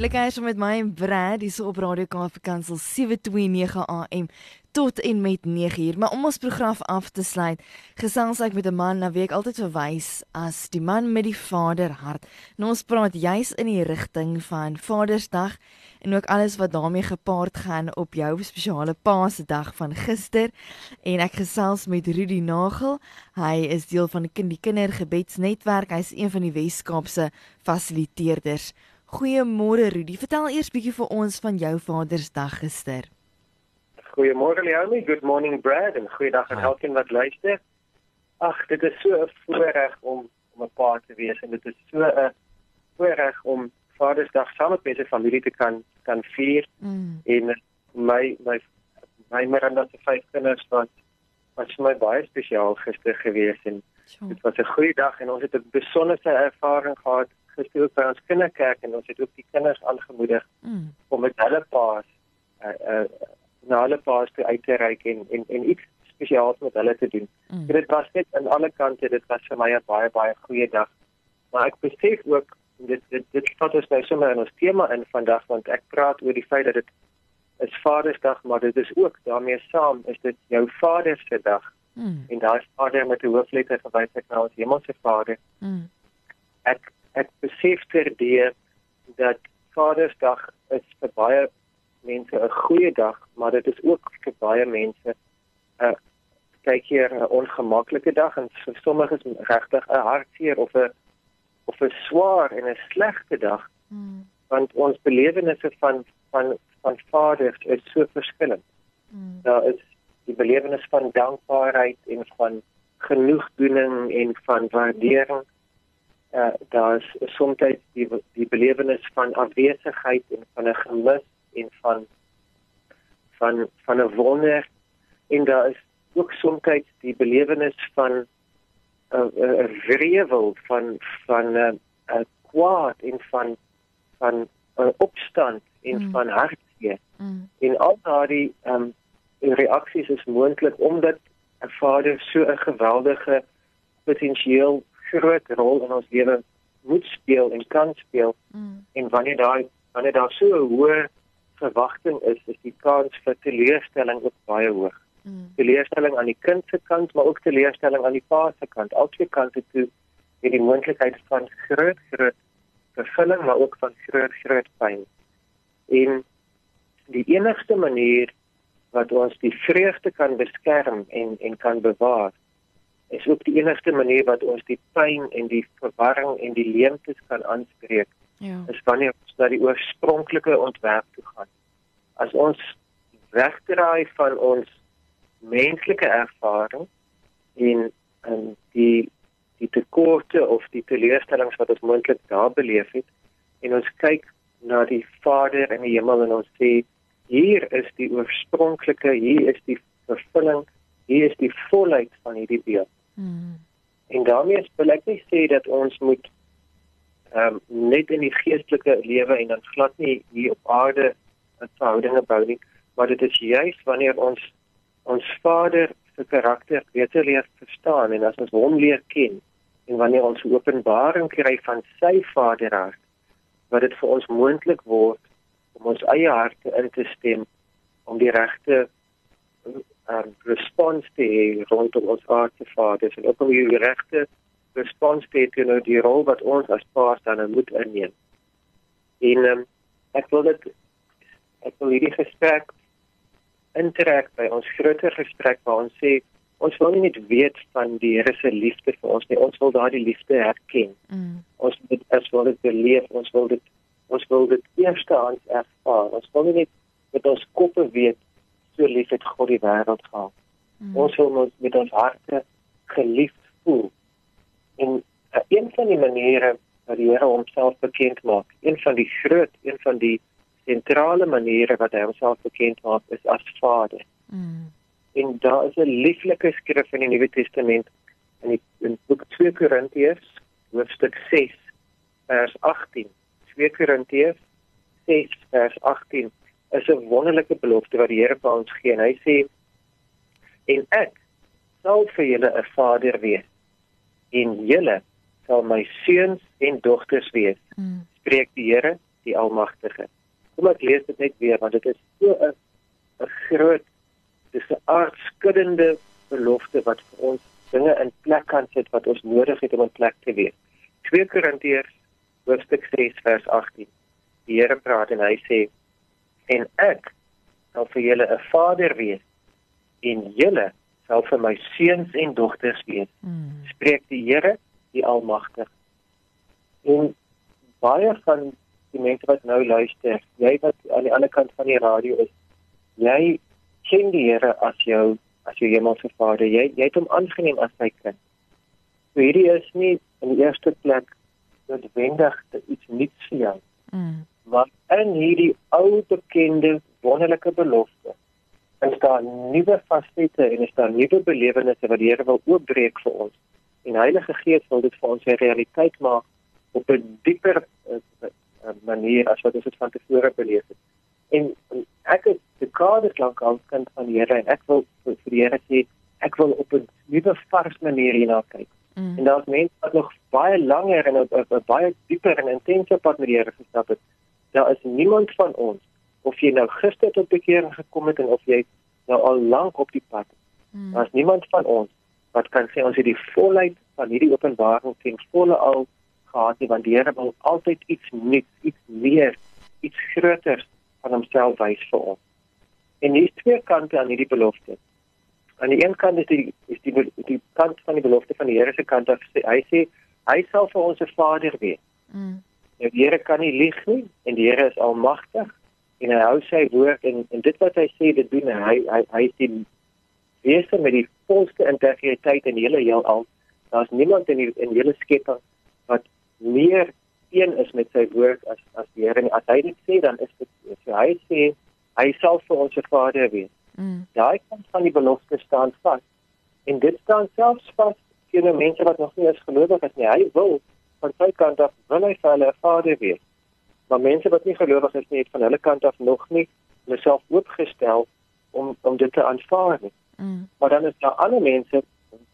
Julle kyk saam met my en Brad hier op Radio Kaapse Kansel 729 AM tot en met 9 uur. Maar om ons program af te sluit, gesels ek met 'n man na wie ek altyd verwys as die man met die vaderhart. Nou ons praat juis in die rigting van Vadersdag en ook alles wat daarmee gepaard gaan op jou spesiale Paasdag van gister. En ek gesels met Rudy Nagel. Hy is deel van die kindergebedsnetwerk. Hy's een van die Wes-Kaapse fasiliteerders. Goeiemôre Rudy. Vertel eers bietjie vir ons van jou Vadersdag gister. Goeiemôre Leonie, good morning Brad en goeiedag aan elkeen wat luister. Ag, dit is so 'n voorreg om om 'n pa te wees en dit is so 'n voorreg om Vadersdag saam met mense familie te kan kan vier. Mm. En my my my Miranda se vyf kinders was was vir my baie spesiaal gister gewees en sure. dit was 'n goeie dag en ons het 'n besondere ervaring gehad gister by ons kinderkerk en ons het ook die kinders aangemoedig mm. om met hulle paas uh, uh, na hulle paas toe uit te reik en en en iets spesiaals met hulle te doen. Mm. Dit was net aan alle kante dit was vir my 'n baie baie goeie dag. Maar ek besef ook dit dit dit vat ons nou sommer in ons tema in vandag want ek praat oor die feit dat dit is Vadersdag, maar dit is ook daarmee saam is dit jou Vader se dag. Mm. En daar is Vader met 'n hoofletter verwys ek na ons hemelse Vader. Mm. Ek ek besef terdee dat Vadersdag is vir baie mense 'n goeie dag, maar dit is ook vir baie mense 'n uh, kyk hier 'n ongemaklike dag en vir sommiges regtig 'n hartseer of 'n of 'n swaar en 'n slegte dag. Mm. Want ons belewennisse van van van vaders is so verskillend. Mm. Daar is die belewenis van dankbaarheid en van genoegdoening en van waardering. Uh, daar is soms die die belewenis van afwesigheid en van 'n gemis en van van van 'n wonder en daar is ook soms die belewenis van 'n 'n wrevel van van 'n 'n kwaad en van van 'n opstand en mm. van hartseer. Mm. En al daardie ehm um, reaksies is moontlik omdat 'n vader so 'n geweldige potensieel groot rol in ons lewe moet speel en kan speel. Mm. En wanneer daai wanneer daar so 'n hoë verwagting is, is die kans vir teleurstelling ook baie hoog. Mm. Teleurstelling aan die kind se kant, maar ook teleurstelling aan die pa se kant. Albei kante toe het die moontlikheid van groot groot vervulling, maar ook van groot groot pyn. En die enigste manier wat ons die vreugde kan beskerm en en kan bewaar is ook die enigste manier wat ons die pyn en die verwarring en die leemtes kan aanspreek Ja. Is wanneer ons na die oorspronklike ontwerp toe gaan. As ons wegdraai van ons menslike ervaring en en die die tekorte of die teleurstellings wat ons moontlik daar beleef het en ons kyk na die Vader in die hemel en ons sê hier is die oorspronklike, hier is die vervulling, hier is die volheid van hierdie beeld. Hmm. En daarmee wil ek nie sê dat ons moet ehm um, net in die geestelike lewe en dan glad nie hier op aarde verhoudinge bou nie, maar dit is juis wanneer ons ons Vader se karakter beter leer verstaan en as ons hom leer ken en wanneer ons openbaring kry van sy Vaderhart wat dit vir ons moontlik word om ons eie harte in te stem om die regte um, respons te hê rondom ons aardse Vader en ook om die regte respons te teenoor die rol wat ons as paas dan moet inneem. En um, ek wil dit ek wil hierdie gesprek intrek by ons groter gesprek waar ons sê ons wil nie net weet van die Here se liefde vir ons nie, ons wil daardie liefde herken. Mm. Ons moet as wil dit beleef, ons wil dit ons wil dit eerstehands ervaar. Ons wil nie net met ons koppe weet so lief het God die wêreld gehad. Mm. Ons wil ons met ons harte geliefd voel En uh, een van die maniere wat die Here homself bekend maak, een van die groot, een van die sentrale maniere wat hy homself bekend maak, is as Vader. Mm. En daar is 'n lieflike skrif in die Nuwe Testament in die in boek 2 Korintiërs, hoofstuk 6, vers 18. 2 Korintiërs 6 vers 18 is 'n wonderlike belofte wat die Here vir ons gee. En hy sê en ek sal vir julle 'n vader wees en julle sal my seuns en dogters wees. Mm. Spreek die Here, die Almagtige. Kom ek lees dit net weer want dit is so 'n 'n groot dis 'n aardskuddende belofte wat vir ons dinge in plek kan sit wat ons nodig het om in plek te wees. 2 Korintiërs hoofstuk 6 vers 18. Die Here praat en hy sê en ek sal vir julle 'n vader wees en julle sal vir my seuns en dogters wees. Mm. Spreek die Here, die Almagtige. En baie van die mense wat nou luister, jy wat aan die ander kant van die radio is, jy ken die Here as jou as jou hemelse Vader. Jy jy het hom aangeneem as sy kind. So hierdie is nie in die eerste plek noodwendig iets nuuts vir jou. Mm. Maar in hierdie ou bekende wonderlike belofte is daar nuwe fasette en is daar nuwe belewennisse wat die Here wil oopbreek vir ons. En Heilige Gees wil dit vir ons 'n realiteit maak op 'n dieper uh, manier as wat ons dit van tevore beleef het. En ek het dekades lank al kind van die Here en ek wil vir die Here sê ek wil op 'n nuwe vars manier hierna kyk. Mm. En daar's mense wat nog baie langer en op 'n baie dieper en intense pad met die Here gestap het. Daar is niemand van ons of jy nou gister tot bekering gekom het en of jy nou al lank op die pad. Mm. Daar's niemand van ons wat kan sê ons het die volheid van hierdie openbaring ten volle al gehad nie want die Here wil altyd iets nuuts, iets meer, iets groters van homself wys vir ons. En hier is twee kante aan hierdie belofte. Aan die een kant is die is die die kant van die belofte van die Here se kant af sê hy sê hy sal vir ons 'n Vader wees. Mm. Die Here kan nie lieg nie en die Here is almagtig en hy hou sy woord en en dit wat hy sê dit doen hy hy hy is die wese met die volste integriteit in hele heelal. Daar's niemand in die in hele skepping wat meer een is met sy woord as as die Here en as hy dit sê dan is dit so hy sê hy sal vir ons se Vader wees. Mm. Daai kant van die belofte staan vas. En dit staan selfs vas teenoor mense wat nog nie eens gelowig is nie. Hy wil van sy kant af wil hy vir hulle 'n Vader wees. Maar mense wat nie gelowig is nie, het van hulle kant af nog nie homself oopgestel om om dit te aanvaar nie. Mm. Maar dan is daar ander mense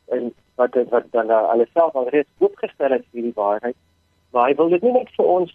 en wat wat dan alles self al reeds oopgestel het vir die waarheid maar hy wil dit nie net vir ons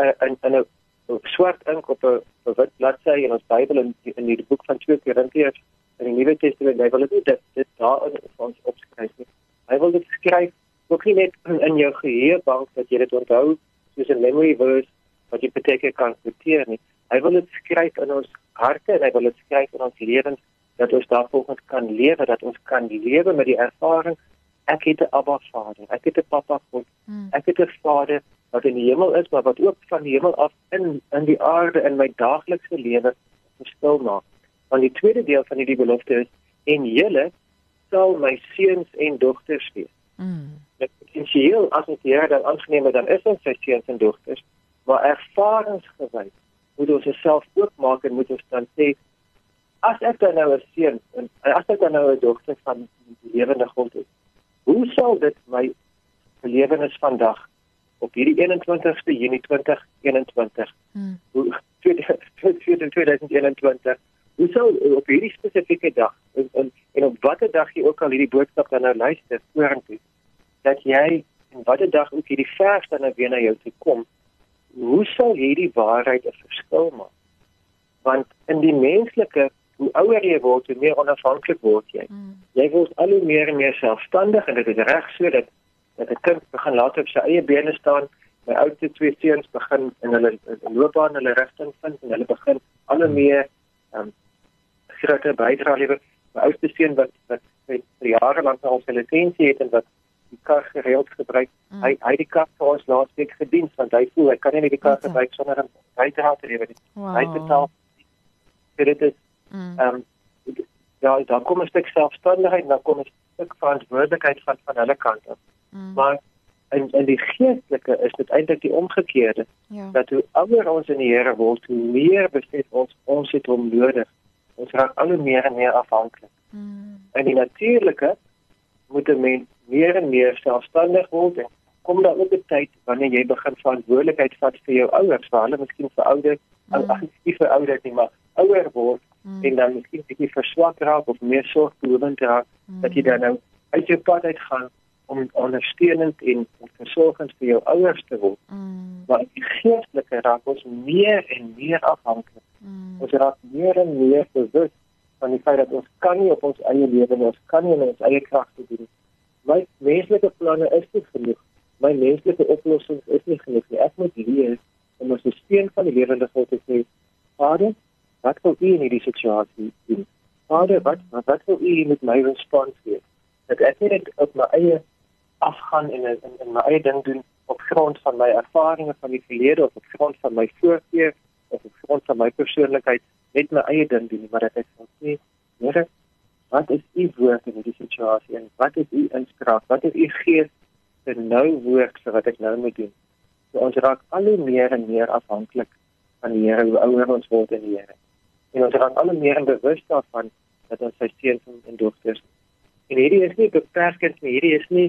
uh, in in 'n swart ink op 'n wit bladsy in ons Bybel in in die boek van 2 Korintiërs in die Nuwe Testament hy wil dit nie dit, dit daar in ons opskryf nie hy wil dit skryf ook nie net in jou geheuebank dat jy dit onthou soos 'n memory verse wat jy beteken kan noteer nie hy wil dit skryf in ons harte en hy wil dit skryf in ons lewens dat ons daarvolgens kan lewe dat ons kan lewe met die ervaring ek het 'n Abba Vader, ek het 'n Papa God. Hmm. Ek het 'n Vader wat in die hemel is, maar wat ook van die hemel af in in die aarde in my daaglikse lewe verskil maak. Want die tweede deel van hierdie belofte is en julle sal my seuns en dogters wees. Mm. Hier as ons hier dan aanneem dan is ons sy seuns en dogters, maar ervaringsgewys moet ons self oopmaak en moet ons dan sê as ek dan nou 'n seun en as ek dan nou 'n dogter van die lewende God is, Hoe sal dit my belewenis vandag op hierdie 21ste Junie 2021 hmm. hoe 2021 hoe sou op hierdie spesifieke dag en, en en op watter dag jy ook al hierdie boodskap dan nou luister vorentoe dat jy en watter dag ook hierdie vers dan nou weer na jou toe kom hoe sal hierdie waarheid 'n verskil maak want in die menslike hoe ouer jy word, hoe meer onafhanklik word jy. Mm. Jy word al hoe meer en meer selfstandig en dit is reg so dat dat 'n kind begin later op sy eie bene staan. My oudste twee seuns begin in hulle loopbaan hulle rigting vind en hulle begin al hoe meer ehm um, groter bydra lewer. My oudste seun wat wat vir jare lank al sy lisensie het en wat die kar gereeld gebruik. Mm. Hy hy die kar vir ons laasweek gedien want hy voel hy kan nie die kar gebruik sonder 'n bydra te lewer nie. Wow. Hy betaal dit is Mm. Ehm um, ja, dan kom 'n stuk selfstandigheid, dan kom 'n stuk verantwoordelikheid van van hulle kant af. Mm. Maar in in die geestelike is dit eintlik die omgekeerde. Ja. Dat hoe ouer ons in die Here word, hoe meer besef ons ons het hom nodig. Ons raak al hoe meer en meer afhanklik. Mm. En die natuurlike moet 'n mens meer en meer selfstandig word en kom daar ook 'n tyd wanneer jy begin verantwoordelikheid vat vir jou ouers, vir hulle miskien vir ouer, mm. ag nie vir ouer nie, maar ouer word mm. en dan miskien bietjie verswak raak of meer sorgbehoevend raak mm. dat jy dan nou uit jou pad uit gaan om ondersteunend en versorgend vir jou ouers te word. Mm. Maar die geestelike raak ons meer en meer afhanklik. Mm. Ons raak meer en meer bewus van die feit dat ons kan nie op ons eie lewe ons kan nie in ons eie krag te doen. My menslike planne is nie genoeg. My menslike oplossings is nie genoeg nie. Ek moet leer om as 'n steen van die lewende God te sê, Vader, wat wil U in hierdie situasie doen? Vader, wat wat wil U met my respons gee? Dat ek net op my eie afgaan en in, in, in my eie ding doen op grond van my ervarings van die verlede of op grond van my voorkeur of op grond van my persoonlikheid net my eie ding doen maar dit is van sê Here wat is u woord in hierdie situasie en wat is u inspraak wat is u gees vir nou woord vir wat ek nou moet doen? So ons raak al hoe meer en meer afhanklik van die Here hoe ouer ons word in die Here. En ons raak al hoe meer bewus daarvan dat ons sy seuns en dogters en hierdie is nie beperkend nie hierdie is nie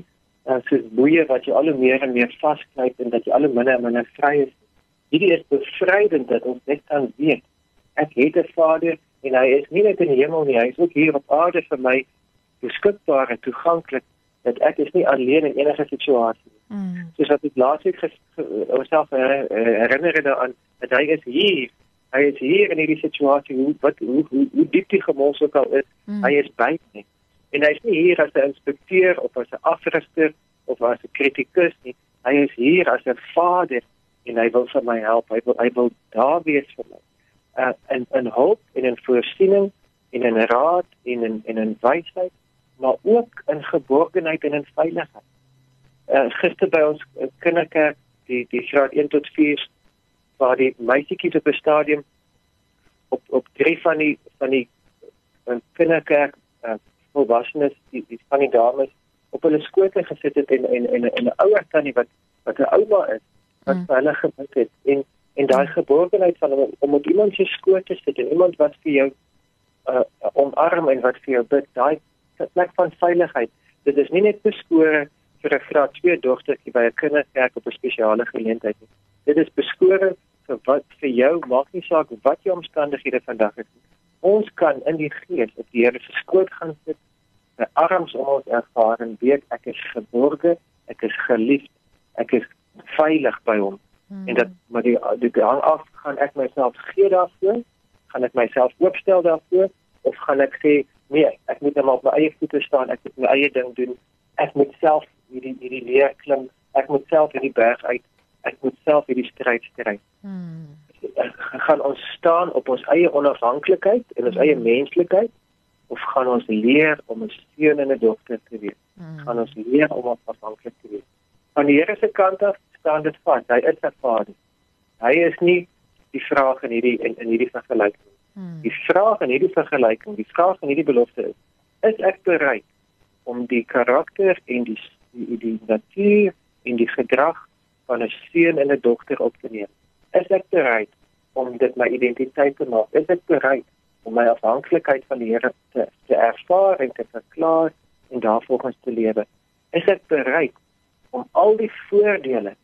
uh, soos boeye wat jy al hoe meer en meer vasknyp en dat jy al hoe minder en minder vry is. Hierdie is bevrydend dat ons net kan weet ek het 'n Vader en hy is nie net in die hemel nie, hy is ook hier op aarde vir my beskikbaar en toeganklik dat ek is nie alleen in enige situasie nie. Mm. Soos wat ek laasweek myself herinner daaraan dat hy is hier. Hy is hier in hierdie situasie hoe wat hoe hoe, hoe diep die gemors ook al is, mm. hy is by my en hy is nie hier as 'n inspekteur of as 'n afrigter of as 'n kritikus nie. Hy is hier as 'n vader en hy wil vir my help. Hy wil hy wil daar wees vir my. Uh en en hulp en in voorsiening en in raad en in en in wysheid, maar ook in geborgenheid en in veiligheid. Uh gister by ons uh, kinderkerk, die die graad 1 tot 4 waar die meisietjies op 'n stadium op op drie van die van die uh, kinderkerk uh, volwassenes die die van die dames op hulle skote gesit het en en en 'n ouer tannie wat wat 'n ouma is wat mm. hulle gebid het en en daai geborgenheid van om, om op iemand se skoot te sit en iemand wat vir jou uh omarm en wat vir jou bid daai plek van veiligheid. Dit is nie net beskore vir 'n graad 2 dogtertjie by 'n kinderkerk op 'n spesiale geleentheid nie. Dit is beskore vir wat vir jou maak nie saak wat jou omstandighede vandag is nie. Ons kan in die gees op die Here se skoot gaan sit, sy arms om ons ervaar en weet ek is geborge, ek is geliefd, ek is veilig by hom. Hmm. En dat maar die die hang af gaan ek myself gee daarvoor, gaan ek myself oopstel daarvoor of gaan ek sê nee, ek moet net op my eie voete staan, ek moet my eie ding doen. Ek moet self hierdie hierdie leer klim, ek moet self hierdie berg uit, ek moet self hierdie stryd stry. Hmm gaan ons staan op ons eie onafhanklikheid en ons eie menslikheid of gaan ons leer om 'n steun en 'n dogter te wees? Hmm. Gaan ons leer om afhanklik te wees? Van die Here se kant af staan dit vas. Hy is 'n Vader. Hy is nie die vraag in hierdie in, in hierdie vergelyking. Hmm. Die vraag in hierdie vergelyking, die vraag in hierdie belofte is: Is ek bereid om die karakter en die die, die natuur en die gedrag van 'n seun en 'n dogter op te neem? is ek bereid om dit my identiteit te maak? Is ek bereid om my afhanklikheid van die Here te, te ervaar en te verklaar en daarvolgens te lewe? Is ek bereid om al die voordele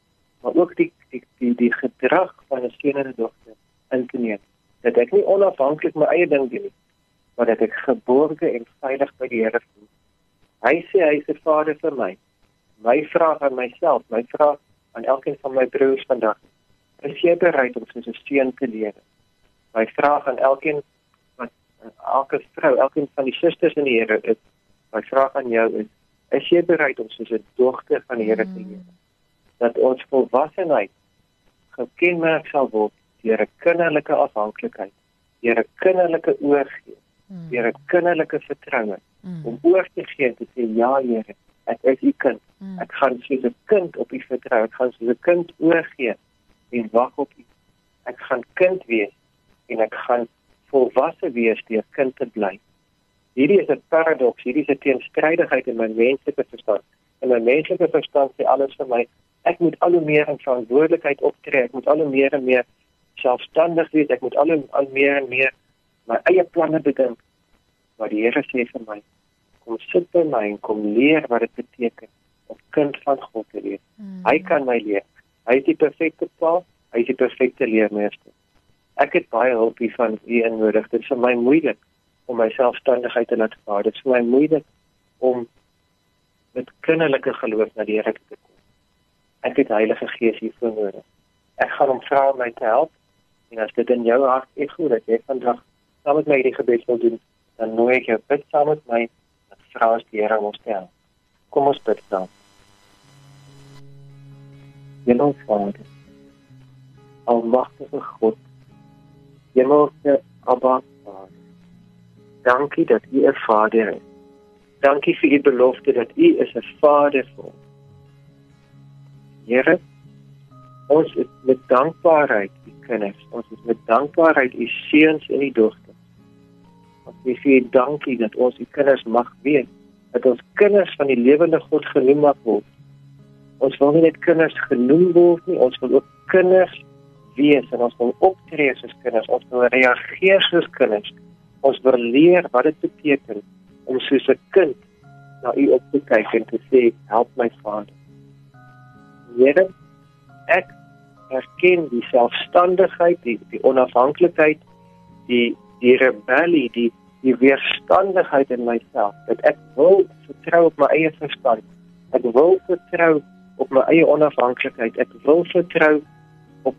maar ook die die die, die gedrag van 'n 'n dogter in te neem? Dat ek nie onafhanklik my eie ding doen nie, maar dat ek geborge en veilig by die Here voel. Hy sê hy is 'n vader vir my. My vraag aan myself, my vraag aan elkeen van my broers vandag is jy bereid om soos 'n seun te lewe? My vraag aan elkeen wat elke vrou, elkeen van die susters in die Here is, my vraag aan jou is, is jy bereid om soos 'n dogter van die Here te lewe? Dat ons volwassenheid gekenmerk sal word deur 'n kinderlike afhanklikheid, deur 'n kinderlike oorgee, hmm. deur 'n kinderlike vertroue hmm. om oor te gee en te sê ja, Here, ek is u kind. Hmm. Ek gaan soos 'n kind op u vertrou, ek gaan soos 'n kind oorgee en wag op U. Ek gaan kind wees en ek gaan volwasse wees deur kind te bly. Hierdie is 'n paradoks, hierdie is 'n teenstrydigheid in my menslike verstand. En my menslike verstand sê alles vir my, ek moet al hoe meer in verantwoordelikheid optree, ek moet al hoe meer en meer selfstandig wees, ek moet al hoe al meer en meer my eie planne bedink. Maar die Here sê vir my, kom sit by my en kom leer wat dit beteken om kind van God te wees. Mm. Hy kan my leer. Hy is die perfekte pa, hy is die perfekte leermeester. Ek het baie hulp hiervan u nodig. Dit is vir my moeilik om my selfstandigheid te laat vaar. Dit is vir my moeilik om met kinderlike geloof na die Here te kom. Ek het Heilige Gees hiervoor nodig. Ek gaan hom vra om my te help. En as dit in jou hart is goed dat jy vandag saam met my hierdie gebed wil doen, dan nooi ek jou bid saam met my dat vra as die Here ons help. Kom ons bid dan. Hemel Vader, Almachtige God, Hemelse Abba Vader, dankie dat U 'n Vader is. Dankie vir U belofte dat U is 'n Vader vir ons. Here, ons is met dankbaarheid U kinders. Ons is met dankbaarheid U seuns en U dogters. Ons wil vir U dankie dat ons U kinders mag wees, dat ons kinders van die lewende God genoem mag word. Ons wil nie net kinders genoem word nie, ons wil ook kinders wees en ons wil optree as kinders. Ons wil reageer soos kinders. Ons wil leer wat dit beteken om soos 'n kind na u op te kyk en te sê help my Vader. Here, ek erken die selfstandigheid, die die onafhanklikheid, die die rebellie, die die weerstandigheid in myself dat ek wil vertrou op my eie verstand. Ek wil vertrou op my eie onafhanklikheid. Ek wil vertrou op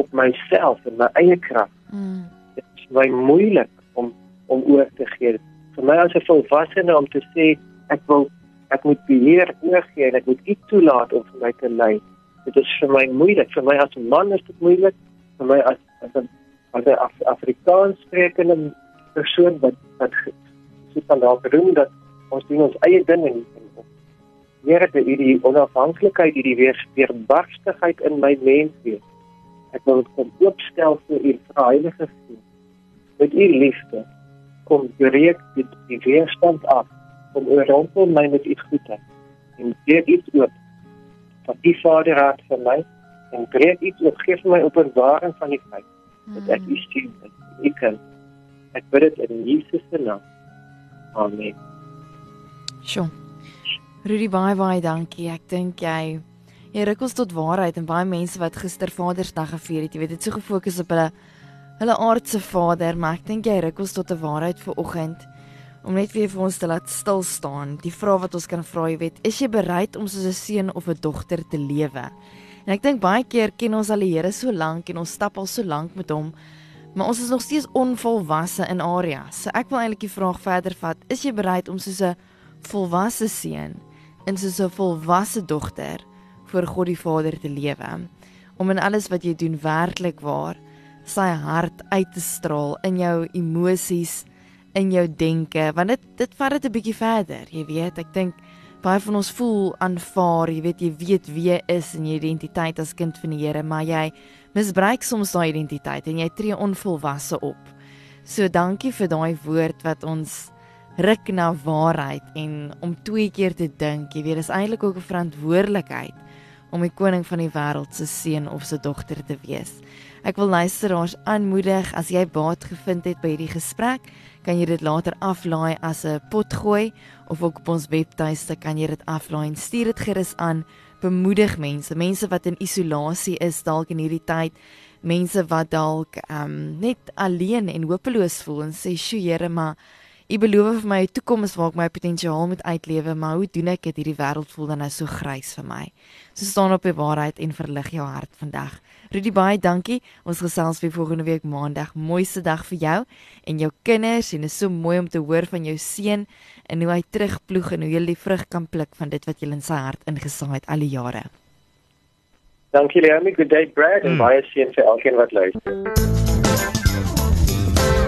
op myself en my eie krag. Mm. Dit is my moeilik om oor te gee vir my as 'n volwassene om te sê ek wil ek moet beheer oorgee en ek moet iets toelaat om vir my te lei. Dit is vir my moeilik. Vir my as 'n man is dit moeilik. Vir my as as 'n as 'n Af Afrikaans sprekende persoon wat wat so van daar bedoel dat ons doen ons eie ding en Here te hierdie onafhanklikheid, hierdie weerbarstigheid in my mens wees. Ek wil dit kom oopstel vir u Heilige Gees. Met u liefde kom breek dit die weerstand af. Om rondom my met iets goed te en gee iets oop. Van die Vader raad vir my en breek iets oop. Gee vir my openbaring van die feit dat ek u sien en ek kan. Ek bid dit in Jesus se naam. Amen. Sjoe. Rudy baie baie dankie. Ek dink jy jy ruk ons tot waarheid en baie mense wat gister Vadersdag gevier het jy weet dit so gefokus op hulle hulle aardse vader, maar ek dink jy ruk ons tot 'n waarheid vir oggend om net weer vir ons te laat stil staan. Die vraag wat ons kan vra, jy weet, is jy bereid om soos 'n seun of 'n dogter te lewe? En ek dink baie keer ken ons al die Here so lank en ons stap al so lank met hom, maar ons is nog steeds onvolwasse in areas. So ek wil eintlik die vraag verder vat, is jy bereid om soos 'n volwasse seun en soos 'n volwasse dogter voor God die Vader te lewe? Om in alles wat jy doen werklik waar sy hart uit te straal in jou emosies, in jou denke, want dit dit vat dit 'n bietjie verder. Jy weet, ek dink baie van ons voel aanvaar, jy weet jy weet wie jy is en jou identiteit as kind van die Here, maar jy misbruik soms daai identiteit en jy tree onvolwasse op. So dankie vir daai woord wat ons ruk na waarheid en om twee keer te dink, jy weet, dis eintlik ook 'n verantwoordelikheid om die koning van die wêreld se seun of se dogter te wees. Ek wil luisteraars aanmoedig. As jy baat gevind het by hierdie gesprek, kan jy dit later aflaai as 'n potgooi of ook op ons webtuiste kan jy dit aflaai. En stuur dit gerus aan. Bemoedig mense, mense wat in isolasie is dalk in hierdie tyd, mense wat dalk ehm um, net alleen en hopeloos voel en sê, "Sjoe Here, maar U beloof vir my 'n toekoms waar ek my potensiaal moet uitlewe, maar hoe doen ek dit? Hierdie wêreld voel dan nou so grys vir my. So staan op die waarheid en verlig jou hart vandag. Rudy baie dankie. Ons gesels weer volgende week Maandag. Mooiste dag vir jou en jou kinders en dit is so mooi om te hoor van jou seun en hoe hy terugploeg en hoe jy die vrug kan pluk van dit wat jy in sy hart ingesaai het al die jare. Dankie Leonie, good day Brad en mm. baie seën vir elkeen wat luister.